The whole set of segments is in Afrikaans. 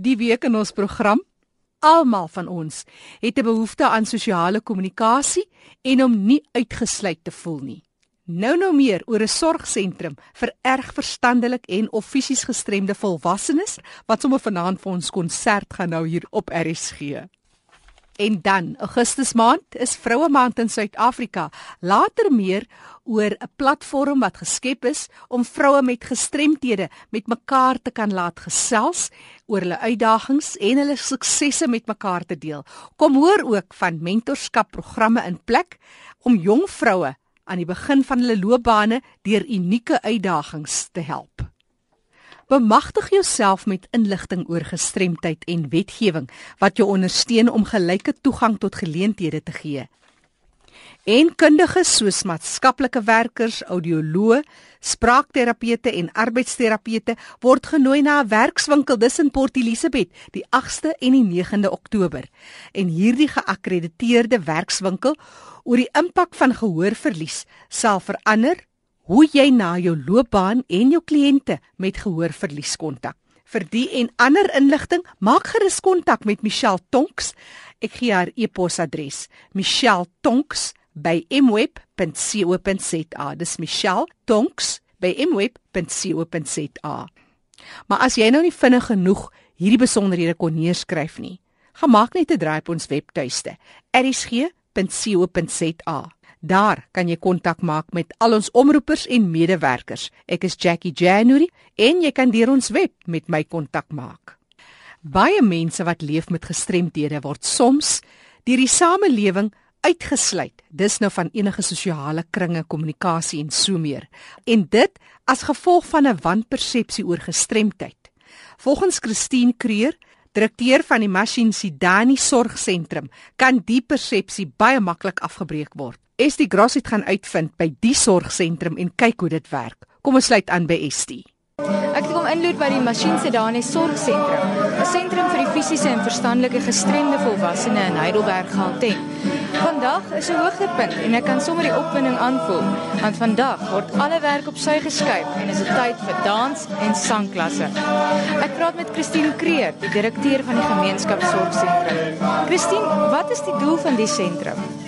Die week in ons program Almal van ons het 'n behoefte aan sosiale kommunikasie en om nie uitgesluit te voel nie. Nou nou meer oor 'n sorgsentrum vir erg verstandelik en of fisies gestremde volwassenes wat sommer vanaand vir ons konsert gaan nou hier op RSG. En dan, Augustus maand is Vroue Maand in Suid-Afrika. Later meer oor 'n platform wat geskep is om vroue met gestremthede met mekaar te kan laat gesels oor hulle uitdagings en hulle suksesse met mekaar te deel. Kom hoor ook van mentorskapprogramme in plek om jong vroue aan die begin van hulle loopbane deur unieke uitdagings te help. Bemagtig jouself met inligting oor gestremdheid en wetgewing wat jou ondersteun om gelyke toegang tot geleenthede te gee. En kundiges soos maatskaplike werkers, audioloë, spraakterapeute en arbeidsterapeute word genooi na 'n werkswinkel dis in Port Elizabeth die 8ste en die 9de Oktober. En hierdie geakkrediteerde werkswinkel oor die impak van gehoorverlies sal verander hoe jy na jou loopbaan en jou kliënte met gehoorverlies kontak. Vir die en ander inligting, maak gerus kontak met Michelle Tonks. Ek gee haar e-posadres: michelletonks@mweb.co.za. Dis Michelle Tonks by mweb.co.za. Maar as jy nou nie vinnig genoeg hierdie besonderhede kon neerskryf nie, gemaak net 'n draai op ons webtuiste: erisg.co.za. Daar kan jy kontak maak met al ons omroepers en medewerkers. Ek is Jackie January en jy kan deur ons web met my kontak maak. Baie mense wat leef met gestremthede word soms deur die samelewing uitgesluit. Dis nou van enige sosiale kringe, kommunikasie en so meer. En dit as gevolg van 'n wanpersepsie oor gestremdheid. Volgens Christine Creer, direkteur van die Mashin Sidani Sorgsentrum, kan die persepsie baie maklik afgebreek word. Estie Gross het gaan uitvind by die sorgsentrum en kyk hoe dit werk. Kom ons sluit aan by Estie. Ek het kom inloop by die Masjien Sedane Sorgsentrum, 'n sentrum vir die fisiese en verstandelike gestremde volwassenes in Heidelberg Gauteng. Vandag is 'n hoogtepunt en ek kan sommer die opwinding aanvoel, want vandag word alle werk op sy geskuif en is dit tyd vir dans en sangklasse. Ek praat met Christine Kreer, die direkteur van die gemeenskapsorgsentrum. Christine, wat is die doel van die sentrum?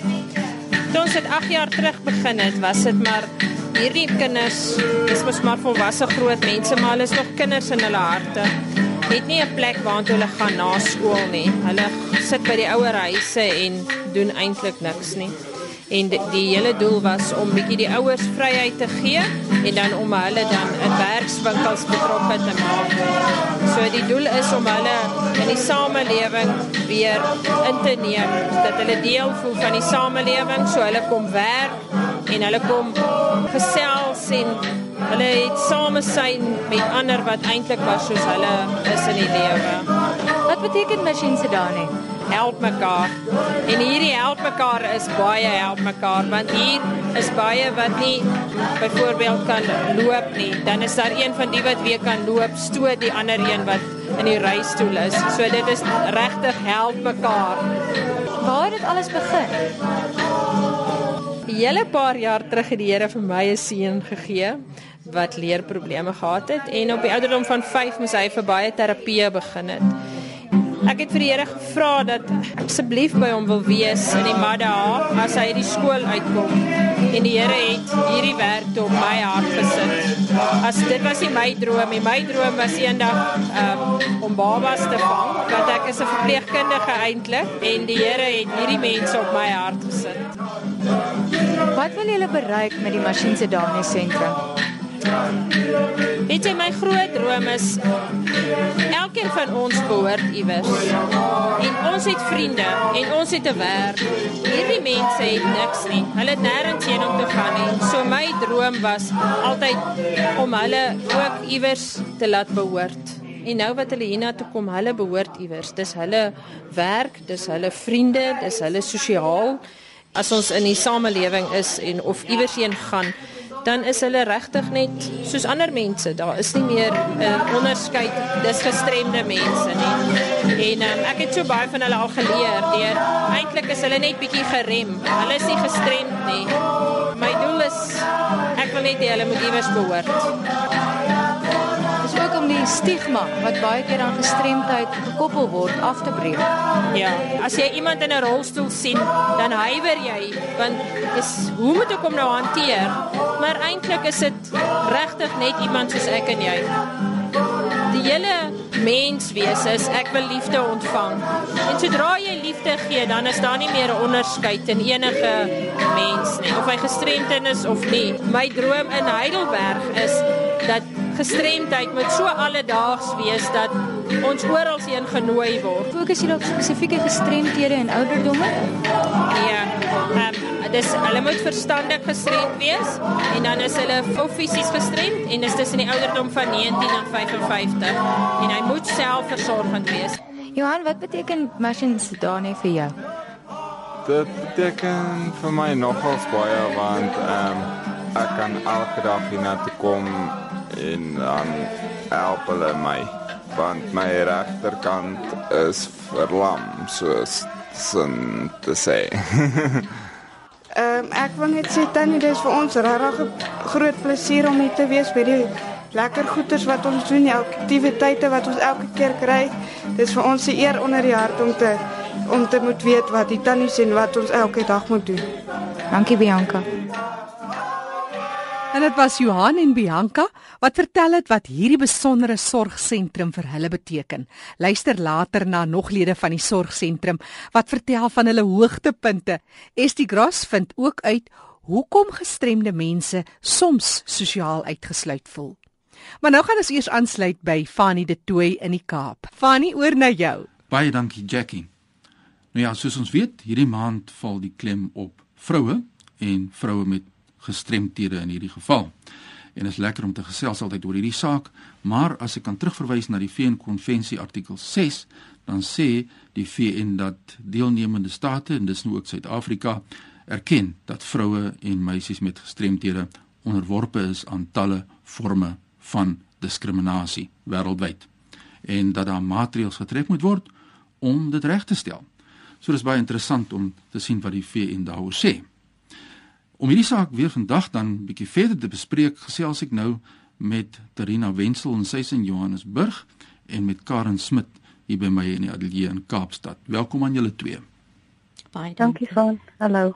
Toe ons dit 8 jaar terug begin het, was dit maar hierdie kinders, dis mos maar volwasse groot mense, maar hulle is nog kinders in hulle harte. Het nie 'n plek waartoe hulle gaan na skool nie. Hulle sit by die ouer huise en doen eintlik niks nie. En die, die hele doel was om bietjie die ouers vryheid te gee en dan om hulle dan in werkswinkels betrokke te maak. So die doel is om hulle in die samelewing weer in te neem, dat hulle deel voel van die samelewing, so hulle kom werk en hulle kom gesels en hulle het samesyn met ander wat eintlik was soos hulle is in die lewe. Beteken masjien se daar nie? help mekaar. En hierdie help mekaar is baie help mekaar want hier is baie wat nie byvoorbeeld kan loop nie. Dan is daar een van die wat weer kan loop, stoot die ander een wat in die reistool is. So dit is regtig help mekaar. Waar het dit alles begin? 'n Hele paar jaar terug het die Here vir my 'n seun gegee wat leerprobleme gehad het en op die ouderdom van 5 moes hy vir baie terapie begin het. Ek het vir die Here gevra dat asseblief by hom wil wees in die Madda as hy die skool uitkom. En die Here het hierdie werk op my hart gesit. As dit was nie my droom nie. My droom was eendag um, om babas te vang, want ek is 'n verpleegkundige eintlik en die Here het hierdie mense op my hart gesit. Wat wil julle bereik met die Masjien se Dani sentrum? Weet jy my groot droom is elkeen van ons behoort iewers. En ons het vriende en ons het 'n werk. Hierdie mense het niks nie. Hulle het nêrens heen om te gaan nie. So my droom was altyd om hulle ook iewers te laat behoort. En nou wat hulle hiernatoe kom, hulle behoort iewers. Dis hulle werk, dis hulle vriende, dis hulle sosiaal. As ons in die samelewing is en of iewers heen gaan, dan is hulle regtig net soos ander mense. Daar is nie meer 'n uh, onderskeid dis gestremde mense nie. En um, ek het so baie van hulle al geleer deur eintlik is hulle net bietjie gerem. Hulle is nie gestremd nie. My doel is ek wil net hê hulle moet iewers behoort. Die stigma wat baie keer aan gestremdheid gekoppel word af te breek. Ja, as jy iemand in 'n rolstoel sien, dan huiwer jy want dis hoe moet ek hom nou hanteer? Maar eintlik is dit regtig net iemand soos ek en jy. Die hele mens wees is ek wil liefde ontvang. En sodra jy liefde gee, dan is daar nie meer 'n onderskeid in enige mens nie, of hy gestremd is of nie. My droom in Heidelberg is dat gestremdheid moet so alledaags wees dat ons oral heen genooi word. Fokus jy op spesifieke gestremdhede en ouderdomme? Ja. Ehm um, dis hulle moet verstandig gestremd wees en dan is hulle fisies gestremd en dis tussen die ouderdom van 19 en 55 en hy moet selfversorgend wees. Johan, wat beteken machines dane vir jou? Dit beteken vir my nogals baie want ehm um, ek kan elke dag hier na toe kom en dan help hulle my want my regterkant is verlam soos sin te sê. Ehm um, ek wil net sê tannie dis vir ons regtig groot plesier om hier te wees by die lekker goeders wat ons doen, die aktiwiteite wat ons elke keer kry. Dis vir ons 'n eer onder die hart om te om te moet weet wat die tannie sien wat ons elke dag moet doen. Dankie Bianca. En dit was Johan en Bianca wat vertel het wat hierdie besondere sorgsentrum vir hulle beteken. Luister later na nog lede van die sorgsentrum wat vertel van hulle hoogtepunte. Estie Gross vind ook uit hoekom gestremde mense soms sosiaal uitgesluit voel. Maar nou gaan ons eers aansluit by Fanny de Tooy in die Kaap. Fanny, oor na jou. Baie dankie Jackie. Nou ja, soos ons weet, hierdie maand val die klem op vroue en vroue met gestremthede in hierdie geval. En is lekker om te gesels altyd oor hierdie saak, maar as ek kan terugverwys na die VN konvensie artikel 6, dan sê die VN dat deelnemende state en dis nou ook Suid-Afrika erken dat vroue en meisies met gestremthede onderworpe is aan talle forme van diskriminasie wêreldwyd en dat daar maatreëls getref moet word om dit reg te stel. So dis baie interessant om te sien wat die VN daaroor sê. Om hierdie saak weer vandag dan bietjie verder te bespreek, gesels ek nou met Terina Wenzel en sy is in Johannesburg en met Karen Smit hier by my in die ateljee in Kaapstad. Welkom aan julle twee. Baie dankie van. Hallo.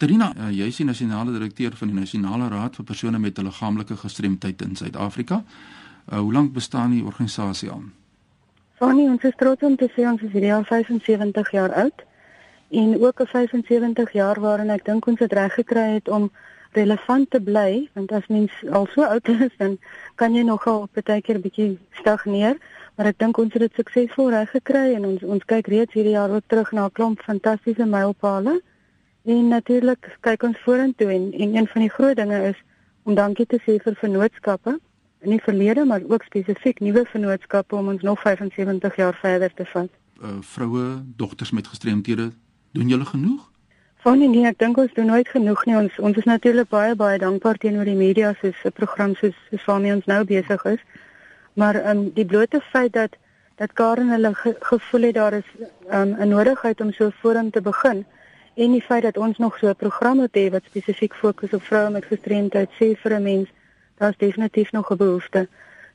Terina, uh, jy is die nasionale direkteur van die Nasionale Raad vir persone met liggaamlike gestremdheid in Suid-Afrika. Uh, hoe lank bestaan die organisasie al? Fanny, ons is trots om te sê ons is hierdie al 75 jaar oud en ook 'n 75 jaar waarin ek dink ons het reg gekry het om relevant te bly want as mens al so oud is dan kan jy nogal baie keer bietjie stagneer maar ek dink ons het dit suksesvol reg gekry en ons ons kyk reeds hierdie jaar ook terug na 'n klomp fantastiese mylpale en natuurlik kyk ons vorentoe en, en een van die groot dinge is om dankie te sê vir vennootskappe in die verlede maar ook spesifiek nuwe vennootskappe om ons nog 75 jaar verder te vat. Uh, vroue, dogters met gestremthede Doen julle genoeg? Van nee, ek dink ons doen nooit genoeg nie. Ons ons is natuurlik baie baie dankbaar teenoor die media soos 'n program soos soos waarmee ons nou besig is. Maar ehm um, die blote feit dat dat Karen hulle ge, gevoel het daar is ehm um, 'n nodigheid om so 'n forum te begin en die feit dat ons nog so 'n program het wat spesifiek fokus op vroue met gestremdheid sê vir 'n mens daar's definitief nog 'n behoefte.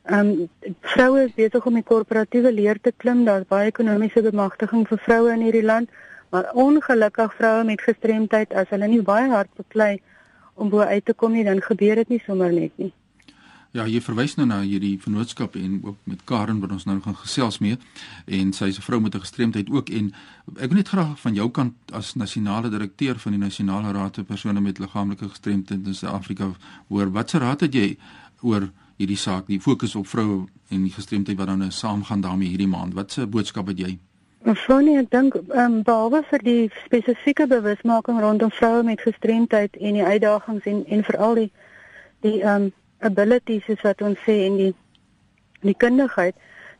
Ehm um, vroue is besig om die korporatiewe leer te klim. Daar's baie ekonomiese bemagtiging vir vroue in hierdie land. Maar ongelukkig vroue met gestremdheid as hulle nie baie hard beklei om bo uit te kom nie, dan gebeur dit nie sommer net nie. Ja, jy verwys nou na hierdie vennootskap en ook met Karen wat ons nou gaan gesels mee en sy is 'n vrou met 'n gestremdheid ook en ek wil net graag van jou kant as nasionale direkteur van die Nasionale Raad vir persone met liggaamlike gestremthede in Suid-Afrika hoor watse raad het jy oor hierdie saak, die fokus op vroue en die gestremdheid wat dan nou saamgaan daarmee hierdie maand. Watse boodskap het jy? Mevrouenie, ek dink ehm um, behalwe vir die spesifieke bewusmaking rondom vroue met gestremdheid en die uitdagings en en veral die die ehm um, abilities soos wat ons sê en die die kundigheid,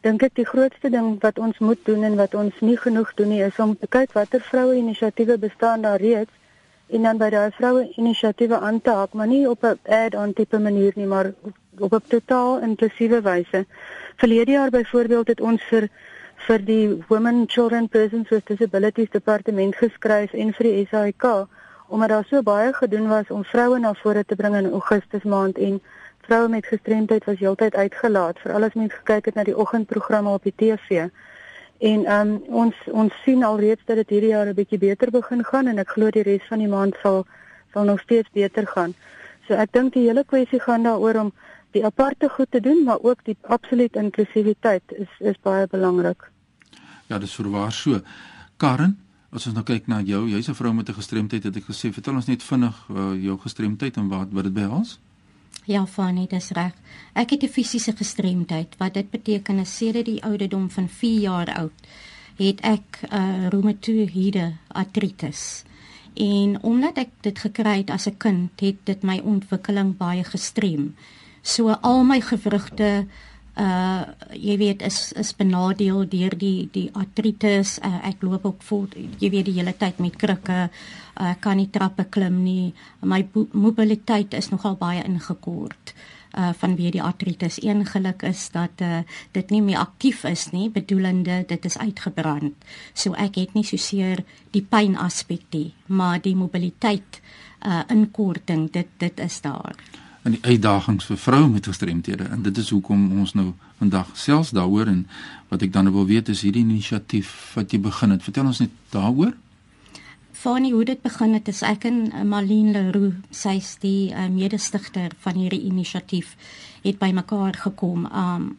dink ek die grootste ding wat ons moet doen en wat ons nie genoeg doen nie is om te kyk watter vroue inisiatiewe bestaan daar reeds en dan by daai vroue inisiatiewe aan te haak, maar nie op 'n add-on tipe manier nie, maar op 'n totaal inklusiewe wyse. Verlede jaar byvoorbeeld het ons vir vir die Women Children Persons with Disabilities departement geskryf en vir die SAIK omdat daar so baie gedoen was om vroue na vore te bring in Augustus maand en vroue met gestremdheid was heeltyd uitgelaat, veral as mens gekyk het na die oggendprogramme op die TV. En ehm um, ons ons sien alreeds dat dit hierdie jaar 'n bietjie beter begin gaan en ek glo die res van die maand sal sal nog steeds beter gaan. So ek dink die hele kwessie gaan daaroor om die aparte goed te doen, maar ook die absolute inklusiwiteit is is baie belangrik. Ja, dis verwaar so. Karen, as ons nou kyk na jou, jy's 'n vrou met 'n gestremdheid, het ek gesê, vertel ons net vinnig uh, jou gestremdheid en wat wat dit behels? Ja, Fanny, dis reg. Ek het 'n fisiese gestremdheid. Wat dit beteken is sedert die ouderdom van 4 jaar oud het ek 'n uh, reumatoïde artritis. En omdat ek dit gekry het as 'n kind, het dit my ontwikkeling baie gestrem. So al my gewrigte uh jy weet is is benadeel deur die die artritis. Uh, ek loop ook voort jy weet die hele tyd met krikke. Uh, kan nie trappe klim nie. My mobiliteit is nogal baie ingekort uh vanweë die artritis. Een geluk is dat uh dit nie meer aktief is nie, bedoelende dit is uitgebrand. So ek het nie so seer die pyn aspek nie, maar die mobiliteit uh inkorting, dit dit is daar. En die uitdagings vir vroue met gestremthede en dit is hoekom ons nou vandag selfs daaroor en wat ek dan nou wil weet is hierdie inisiatief wat jy begin het. Vertel ons net daaroor. Fanny, hoe dit begin het is ek en uh, Marlene Leroux, sy's die uh, mede-stigter van hierdie inisiatief, het bymekaar gekom. Um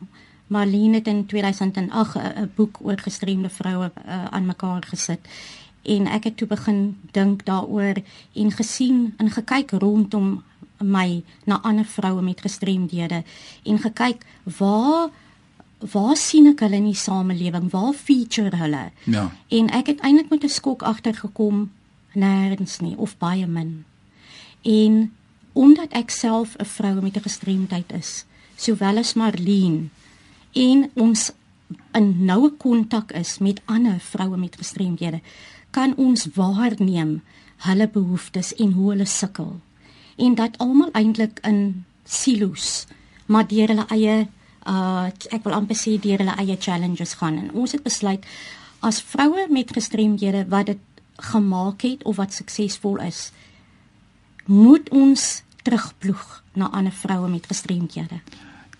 Marlene het in 2008 'n boek oor gestremde vroue uh, aan mekaar gesit en ek het toe begin dink daaroor en gesien en gekyk rondom my na ander vroue met gestremdhede en gekyk waar waar sien ek hulle in die samelewing? Waar feature hulle? Ja. En ek het eintlik met 'n skok agtergekom nêrens nie of baie min. En omdat ek self 'n vrou met 'n gestremdheid is, sowel as Marlene en ons in noue kontak is met ander vroue met gestremdhede, kan ons waarneem hulle behoeftes en hoe hulle sukkel. En dat almal eintlik in silo's maar deur hulle eie uh ek wil amper sê deur hulle eie challenges gaan en ons het besluit as vroue met gestremdhede wat dit gemaak het of wat suksesvol is moet ons terugploeg na ander vroue met gestremdhede.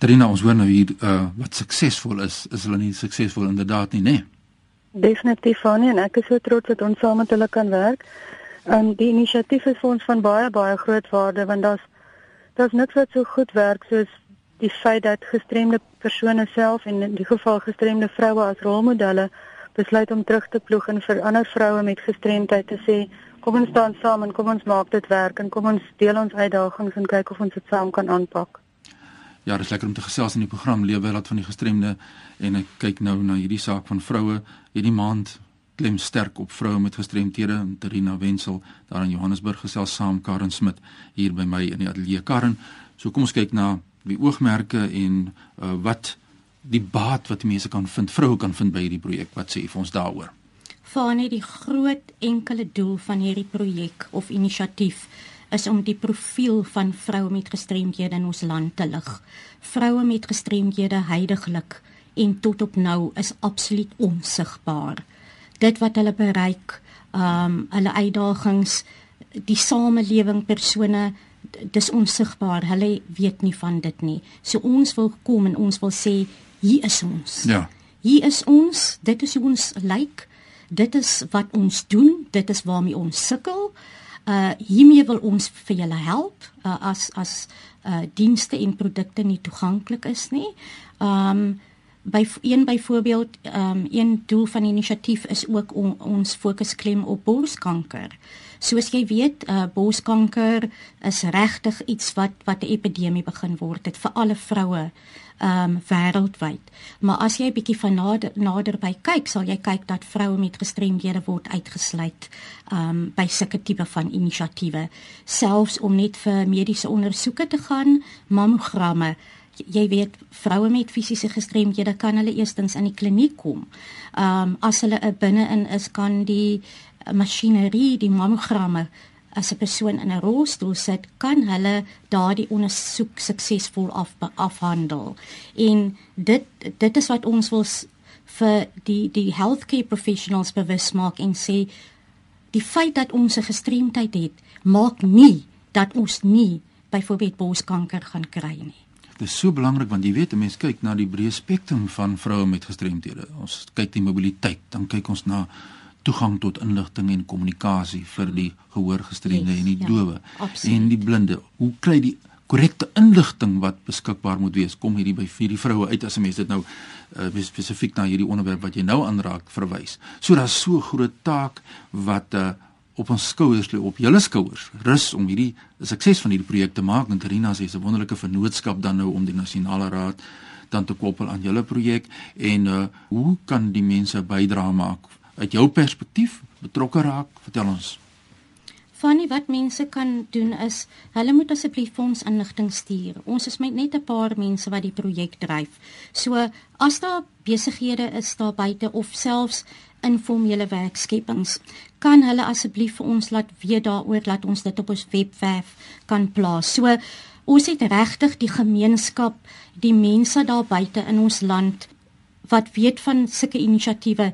Trina, ons hoor nou hier uh wat suksesvol is, is hulle nie suksesvol inderdaad nie, né? Nee? Definitief van en ek is so trots dat ons saam met hulle kan werk. Um die inisiatief is vir ons van baie baie groot waarde want daar's daar's niks wat so goed werk soos die feit dat gestremde persone self en in die geval gestremde vroue as rolmodelle besluit om terug te ploeg en vir ander vroue met gestremdheid te sê kom ons staan saam en kom ons maak dit werk en kom ons deel ons uitdagings en kyk of ons dit saam kan aanpak. Ja, dit is lekker om te gesels in die program Lewe wat van die gestremde en ek kyk nou na hierdie saak van vroue hierdie maand klem sterk op vroue met gestremthede en Terina Wenzel daar in Johannesburg gesels saam Karen Smit hier by my in die ateljee Karen. So kom ons kyk na die oogmerke en uh, wat die baat wat mense kan vind, vroue kan vind by hierdie projek. Wat sê jy vir ons daaroor? Van die groot enkele doel van hierdie projek of inisiatief is om die profiel van vroue met gestremdhede in ons land te lig. Vroue met gestremdhede heidaglik en tot op nou is absoluut onsigbaar. Dit wat hulle bereik, ehm um, hulle uitdagings, die samelewing persone dis onsigbaar. Hulle weet nie van dit nie. So ons wil kom en ons wil sê hier is ons. Ja. Hier is ons. Dit is hoe ons lyk. Like. Dit is wat ons doen. Dit is waarmee ons sukkel. Uh hiermee wil ons vir julle help uh, as as uh dienste en produkte nie toeganklik is nie. Um by een byvoorbeeld um een doel van die inisiatief is ook on, ons fokus klem op borskanker. Soos jy weet, uh, borskanker is regtig iets wat wat 'n epidemie begin word het vir alle vroue um wêreldwyd. Maar as jy 'n bietjie van nader naderby kyk, sal jy kyk dat vroue met gestremdhede word uitgesluit um by sulke tipe van inisiatiewe, selfs om net vir mediese ondersoeke te gaan, mammogramme jy weet vroue met fisiese gestremdhede kan hulle eerstens in die kliniek kom. Um as hulle binne in is kan die masjinerie, die mammogramme as 'n persoon in 'n rolstoel sit, kan hulle daardie ondersoek suksesvol af afhandel. En dit dit is wat ons wil vir die die healthcare professionals bewus maak en sê die feit dat ons 'n gestremdheid het, maak nie dat ons nie byvoorbeeld borskanker gaan kry nie. Dit is so belangrik want jy weet 'n mens kyk na die breë spektrum van vroue met gestremthede. Ons kyk die mobiliteit, dan kyk ons na toegang tot inligting en kommunikasie vir die gehoorgestremde yes, en die ja, dowe en die blinde. Hoe kry die korrekte inligting wat beskikbaar moet wees kom hierdie by vir die vroue uit as 'n mens dit nou uh, spesifiek na hierdie onderwerp wat jy nou aanraak verwys. So daar's so groot taak wat uh, op ons skouers lê op julle skouers rus om hierdie sukses van hierdie projek te maak. En Rina sê 'n wonderlike vennootskap dan nou om die nasionale raad dan te koppel aan julle projek en uh, hoe kan die mense bydra maak uit jou perspektief betrokke raak? Vertel ons. Fanny, wat mense kan doen is, hulle moet asseblief ons inligting stuur. Ons is net 'n paar mense wat die projek dryf. So, as daar besighede is daar buite of selfs informele werkskepings, kan hulle asseblief vir ons laat weet daaroor dat ons dit op ons webwerf kan plaas. So, ons het regtig die gemeenskap, die mense daar buite in ons land wat weet van sulke inisiatiewe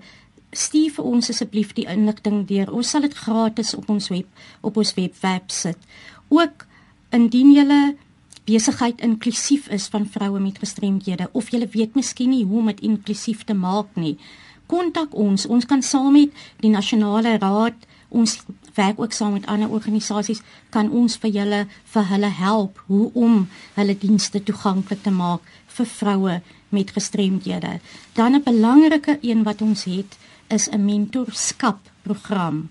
stuur vir ons asseblief die inligting deur. Ons sal dit gratis op ons web op ons webwerf sit. Ook indien jy besigheid inklusief is van vroue met gestremdhede of jy weet miskien nie hoe om dit inklusief te maak nie, kontak ons. Ons kan saam met die nasionale raad, ons werk ook saam met ander organisasies, kan ons vir julle vir hulle help hoe om hulle dienste toeganklik te maak vir vroue met gestremdhede. Dan 'n belangrike een wat ons het, is 'n mentorskap program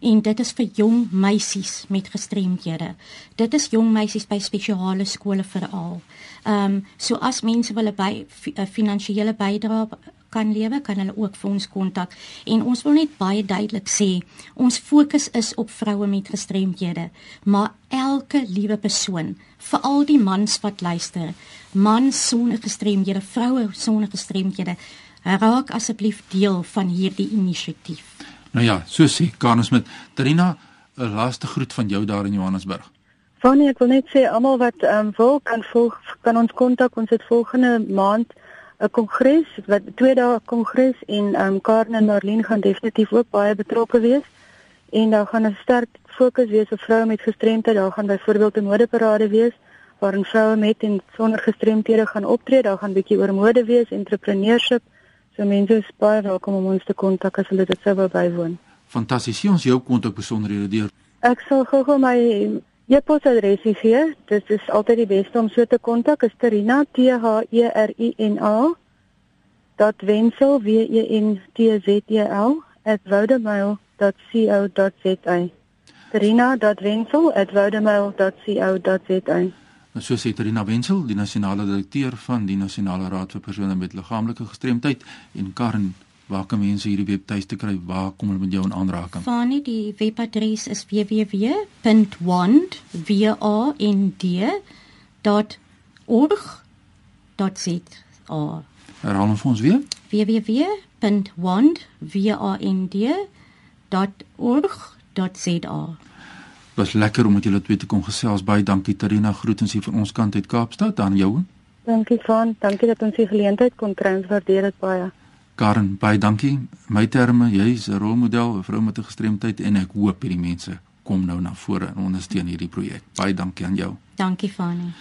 en dit is vir jong meisies met gestremdhede. Dit is jong meisies by spesiale skole veral. Ehm um, so as mense wil by 'n finansiële bydrae kan lewe, kan hulle ook vir ons kontak. En ons wil net baie duidelik sê, ons fokus is op vroue met gestremdhede, maar elke liewe persoon, veral die mans wat luister, mans sonder gestremdhede, vroue sonder gestremdhede, raak asseblief deel van hierdie inisiatief. Nou ja, so sê Karnus met Trina, 'n laaste groet van jou daar in Johannesburg. Fanny, ek wil net sê almal wat ehm um, wil kan volg kan ons kontak ons het volgende maand 'n kongres wat twee dae kongres en ehm um, Karen en Marlene gaan definitief ook baie betrokke wees en daar gaan 'n sterk fokus wees op vroue met gestremdhede. Daar gaan byvoorbeeld 'n modeparade wees waarin vroue met en sonder gestremdhede gaan optree. Daar gaan bietjie oor mode wees, entrepreneurship So mense is baie welkom om ons te kontak as hulle dit sou wou bywoon. Fantasties. Sien ons jou kontak besonderhede deur. Ek sal gou-gou my e-posadres gee. Dit is altyd die beste om so te kontak. Is Terina T H E R I N A .wensel w e n t z e l @wodemail.co.za. Terina.wensel@wodemail.co.za. Nou so sê Trina Wenzel, die nasionale direkteur van die Nasionale Raad vir persone met liggaamlike gestremdheid en Karen Waar kan mense hierdie webtuis te kry? Waar kom hulle met jou in aanraking? Fanie, die webadres is www.wand.org.za. Herhaal ons ons weer? www.wand.org.za was lekker om met julle twee te kom gesels. Baie dankie Tarina, groetens hier van ons kant uit Kaapstad aan jou. Dankie van, dankie dat ons die geleentheid kon kry. Ons waardeer dit baie. Karen, baie dankie. My terme, jy's 'n rolmodel, 'n vrou met 'n gestremdheid en ek hoop hierdie mense kom nou na vore en ondersteun hierdie projek. Baie dankie aan jou. Dankie Fanie.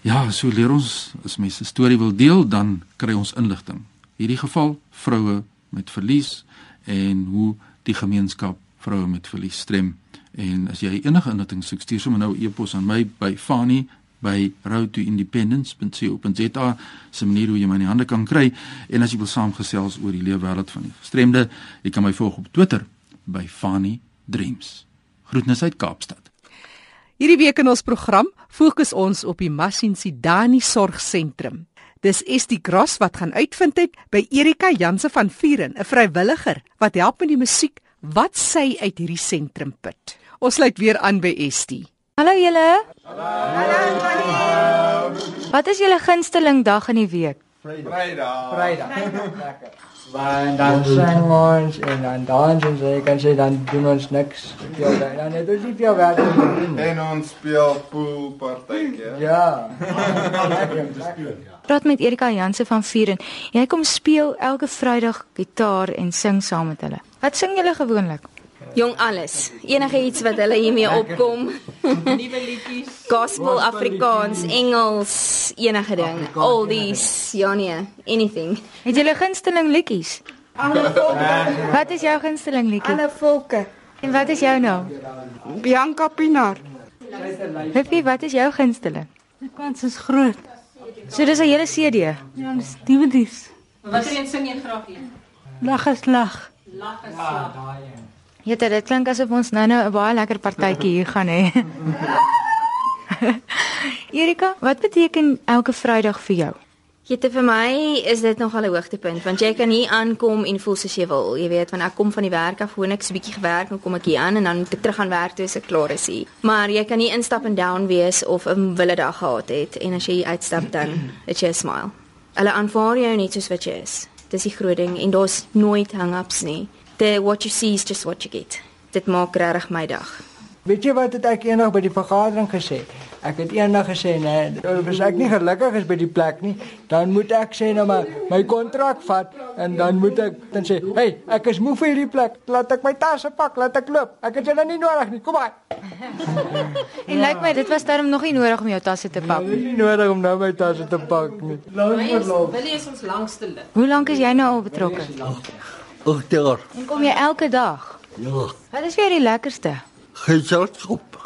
Ja, so leer ons as mense 'n storie wil deel, dan kry ons inligting. Hierdie geval vroue met verlies en hoe die gemeenskap vroue met verlies strem En as jy enige inligting soek, stuur sommer nou 'n e e-pos aan my by Fani by roadtoindependence.co.za se manier hoe jy my in die hande kan kry en as jy wil saamgesels oor die lewe wêreld van die gestremde, jy kan my volg op Twitter by Fani Dreams. Groetnisse uit Kaapstad. Hierdie week in ons program fokus ons op die Masinsidani Sorgsentrum. Dis Estie Gross wat gaan uitvind het by Erika Janse van Vuren, 'n vrywilliger wat help met die musiek wat sy uit hierdie sentrum put. Ons sluit weer aan by Estie. Hallo julle. Hallo. Wat is julle gunsteling dag in die week? Vrydag. Vrydag. Lekker. Want dan sing ons en dan dans ons, jy kan sê dan doen ons niks. Ja, dan net doen die jou werk doen. En ons speel poolpartytjie. Ja. Lekker om te speel. Ja. Praat met Erika Janse van Vuren. Jy kom speel elke Vrydag gitaar en sing saam met hulle. Wat sing julle gewoonlik? Jong alles. Enige iets wat hulle hiermee opkom. Nuwe liedjies. Gospel, Afrikaans, Engels, enige ding. Oldies, ja nee, anything. Het julle gunsteling liedjies? Alle volke. Wat is jou gunsteling liedjie? Alle volke. En wat is jou nou? Bianca Pinaar. Lippie, wat is jou gunsteling? Die kans is groot. So dis 'n hele CD. Ja, dis dividends. Watter een sing jy graag hier? Lag is lag. Lag is slag. Ja, dit klink asof ons nou-nou 'n baie lekker partytjie hier gaan hê. Erika, wat beteken elke Vrydag vir jou? Jette vir my is dit nog al 'n hoogtepunt want jy kan hier aankom en voel soos jy wil. Jy weet, want ek kom van die werk af, gewoon ek 'n bietjie gewerk en kom ek hier aan en dan moet ek terug aan werk toe as ek klaar is hier. Maar jy kan nie instap en down wees of 'n wille dag gehad het en as jy hier uitstap dan het jy 'n smile. Hulle aanvaar jou net soos wat jy is. Dis die groot ding en daar's nooit hang-ups nie. The what you see is just what you get. Dit maak regtig my dag. Weet jy wat het ek eendag by die vergadering gesê? Ek het eendag gesê nee, as ek nie gelukkig is by die plek nie, dan moet ek sê nou maar my kontrak vat en dan moet ek dan sê, "Hey, ek is moeg vir hierdie plek. Laat ek my tasse pak, laat ek loop. Ek het julle nie nodig nie. Kom maar." En lyk my dit was darm nog nie nodig om jou tasse te pak. Dit is nie nodig om nou my tasse te pak nie. Laat my loop. Willie is ons langste lid. Hoe lank is jy nou al betrokke? Ag, daar. En kom jy elke dag? Ja, Wat is vir jou die lekkerste? geselskap.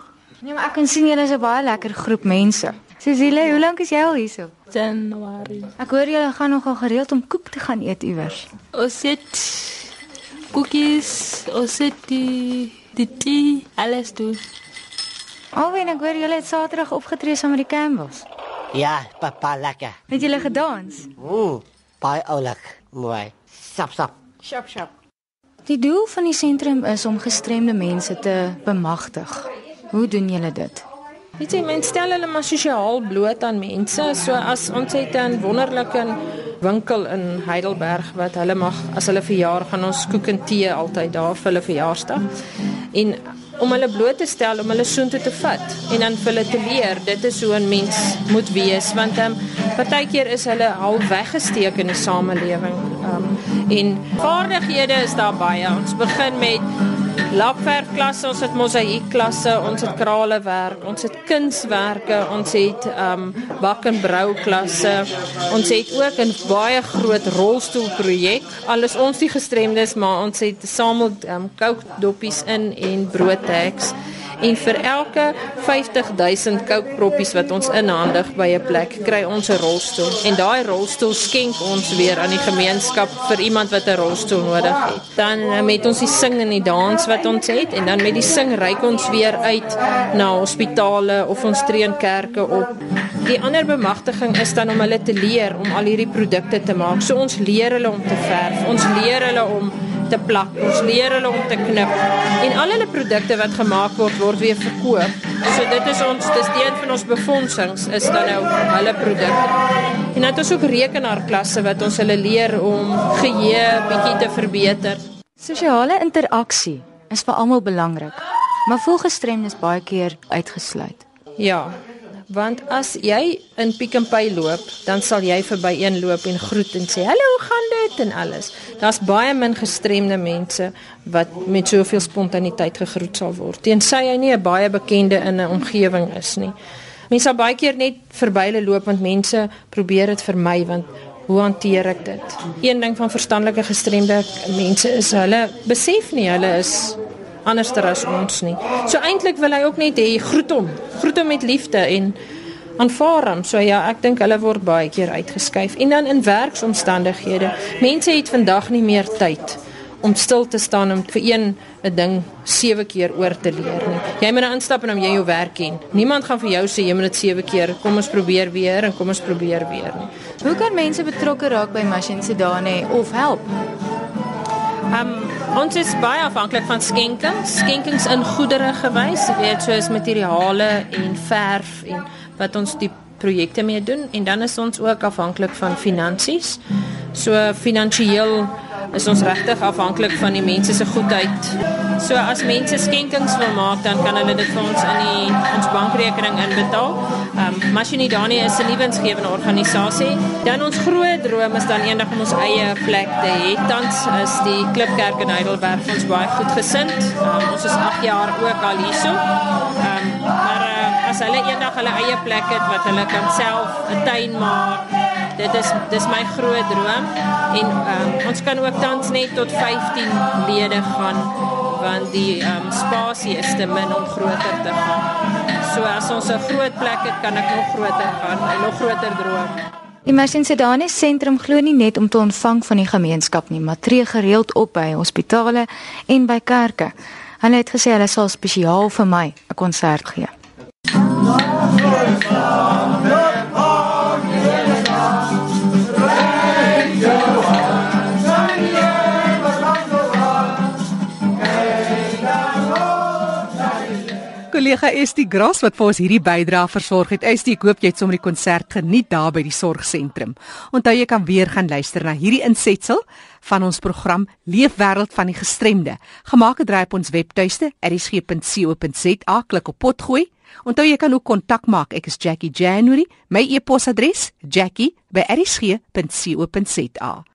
Nee, maar ek kan sien julle is 'n baie lekker groep mense. Cecilia, hoe lank is jy al hierso? Januarie. Ek hoor julle gaan nogal gereeld om koek te gaan eet iewers. Ons het koekies, ons het die die tee, alles doen. Alwen, ek hoor julle het Saterdag opgetree saam met die Campbells. Ja, papa lekker. Het julle gedans? Ooh, baie oulik. Mooi. Sap sap. Shop shop. Die doel van die sentrum is om gestremde mense te bemagtig. Hoe doen julle dit? Weet jy, mense stel hulle maar sosiaal bloot aan mense. So as ons het 'n wonderlike winkel in Heidelberg wat hulle mag as hulle verjaar gaan ons koek en tee altyd daar vir hulle verjaarsdag. En om hulle bloot te stel om hulle soontoe te vat en dan vir hulle te leer dit is hoe 'n mens moet wees want ehm um, partykeer is hulle al weggesteek in die samelewing. Ehm um, en vaardighede is daar baie. Ons begin met lakverfklasse, ons het mosaïekklasse, ons het kralewerk, ons het kunswerke, ons het ehm um, bak en brou klasse. Ons het ook 'n baie groot rolstoelprojek. Alles ons die gestremdes, maar ons het samel ehm um, koukdoppies in en broodtags. En vir elke 50000 koukproppies wat ons inhandig by 'n plek, kry ons 'n rolstoel. En daai rolstoel skenk ons weer aan die gemeenskap vir iemand wat 'n rolstoel nodig het. Dan uh, met ons die sing en die dans wat ons het en dan met die sing reik ons weer uit na hospitale of ons tree in kerke op. Die ander bemagtiging is dan om hulle te leer om al hierdie produkte te maak. So ons leer hulle om te verf. Ons leer hulle om te plak. Ons leer hulle om te knip. En al hulle produkte wat gemaak word word weer verkoop. So dit is ons dis deel van ons befondsings is dan nou hulle produkte. En dan het ons ook rekenaarklasse wat ons hulle leer om geheue bietjie te verbeter. Sosiale interaksie is vir almal belangrik, maar voel gestremdes baie keer uitgesluit. Ja. Want as jy in Pick n Pay loop, dan sal jy verby een loop en groet en sê hallo, hoe gaan dit en alles. Daar's baie min gestremde mense wat met soveel spontaniteit gegroet sal word. Tensy hy nie 'n baie bekende in 'n omgewing is nie. Mense sal baie keer net verby hulle loop want mense probeer dit vermy want hoe hanteer ek dit? Een ding van verstandelike gestremde mense is hulle besef nie hulle is anderster as ons nie. So eintlik wil hy ook net hê groet hom, groet hom met liefde en aanvaar hom. So ja, ek dink hulle word baie keer uitgeskuif. En dan in werksomstandighede. Mense het vandag nie meer tyd om stil te staan om vir een 'n ding sewe keer oor te leer nie. Jy moet nou instap en om jy jou werk ken. Niemand gaan vir jou sê jy moet dit sewe keer. Kom ons probeer weer en kom ons probeer weer nie. Hoe kan mense betrokke raak by Machine Sedane of help? Um ons is baie afhanklik van skenkings, skenkings in goedere gewys, jy weet soos materiale en verf en wat ons die projekte mee doen en dan is ons ook afhanklik van finansies. So finansiëel is ons regtig afhanklik van die mense se goedheid. So as mense skenkings wil maak, dan kan hulle dit vir ons in die ons bankrekening inbetaal. Ehm um, Mashinidani is 'n nuwensgewende organisasie. Dan ons groot droom is dan eendag om ons eie plek te hê. Tans is die Klipkerk in Heidelberg ons baie goed gesind. Um, ons is 8 jaar ook al hierso. Ehm um, maar uh, as hulle eendag hulle eie plek het wat hulle kan self 'n tuin maak, dit is dis my groot droom en um, ons kan ook tans net tot 15 lede gaan want die um, spasie is te min om groter te gaan. So as ons 'n groot plek het, kan ek nog groter gaan en nog groter droom. Die Massinsedane sentrum glo nie net om te ontvang van die gemeenskap nie, maar tree gereeld op by hospitale en by kerke. Hulle het gesê hulle sal spesiaal vir my 'n konsert gee. Kollega Estie Gras wat vir ons hierdie bydrae versorg het. Estie, ek hoop jy het sommer die konsert geniet daar by die sorgsentrum. Onthou jy kan weer gaan luister na hierdie insetsel van ons program Leefwêreld van die gestremde. Gemaak het op ons webtuiste erisg.co.za klik op potgooi. Onthou jy kan ook kontak maak. Ek is Jackie January. My e-posadres: jackie@erisg.co.za.